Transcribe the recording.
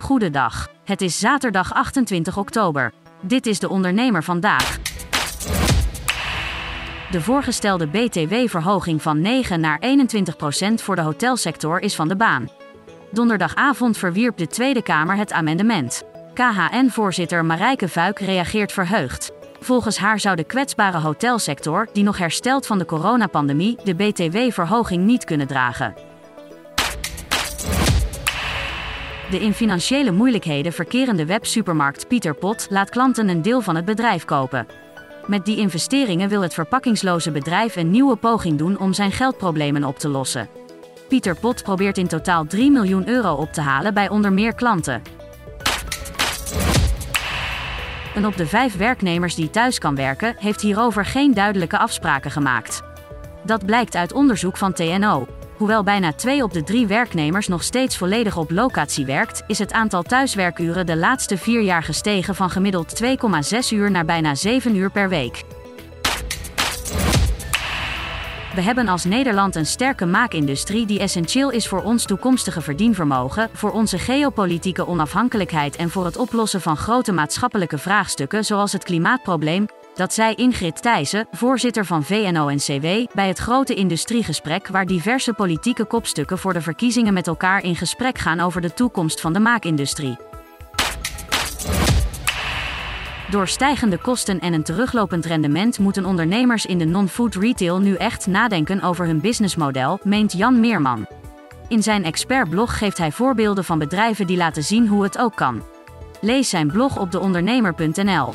Goedendag. Het is zaterdag 28 oktober. Dit is de ondernemer vandaag. De voorgestelde BTW-verhoging van 9 naar 21 procent voor de hotelsector is van de baan. Donderdagavond verwierp de Tweede Kamer het amendement. KHN-voorzitter Marijke Vuik reageert verheugd. Volgens haar zou de kwetsbare hotelsector, die nog herstelt van de coronapandemie, de BTW-verhoging niet kunnen dragen. De in financiële moeilijkheden verkerende websupermarkt Pieter Pot laat klanten een deel van het bedrijf kopen. Met die investeringen wil het verpakkingsloze bedrijf een nieuwe poging doen om zijn geldproblemen op te lossen. Pieter Pot probeert in totaal 3 miljoen euro op te halen bij onder meer klanten. Een op de vijf werknemers die thuis kan werken, heeft hierover geen duidelijke afspraken gemaakt. Dat blijkt uit onderzoek van TNO. Hoewel bijna twee op de drie werknemers nog steeds volledig op locatie werkt, is het aantal thuiswerkuren de laatste vier jaar gestegen van gemiddeld 2,6 uur naar bijna 7 uur per week. We hebben als Nederland een sterke maakindustrie die essentieel is voor ons toekomstige verdienvermogen, voor onze geopolitieke onafhankelijkheid en voor het oplossen van grote maatschappelijke vraagstukken zoals het klimaatprobleem, dat zei Ingrid Thijssen, voorzitter van VNO-NCW, bij het grote industriegesprek waar diverse politieke kopstukken voor de verkiezingen met elkaar in gesprek gaan over de toekomst van de maakindustrie. Door stijgende kosten en een teruglopend rendement moeten ondernemers in de non-food retail nu echt nadenken over hun businessmodel, meent Jan Meerman. In zijn expertblog geeft hij voorbeelden van bedrijven die laten zien hoe het ook kan. Lees zijn blog op deondernemer.nl.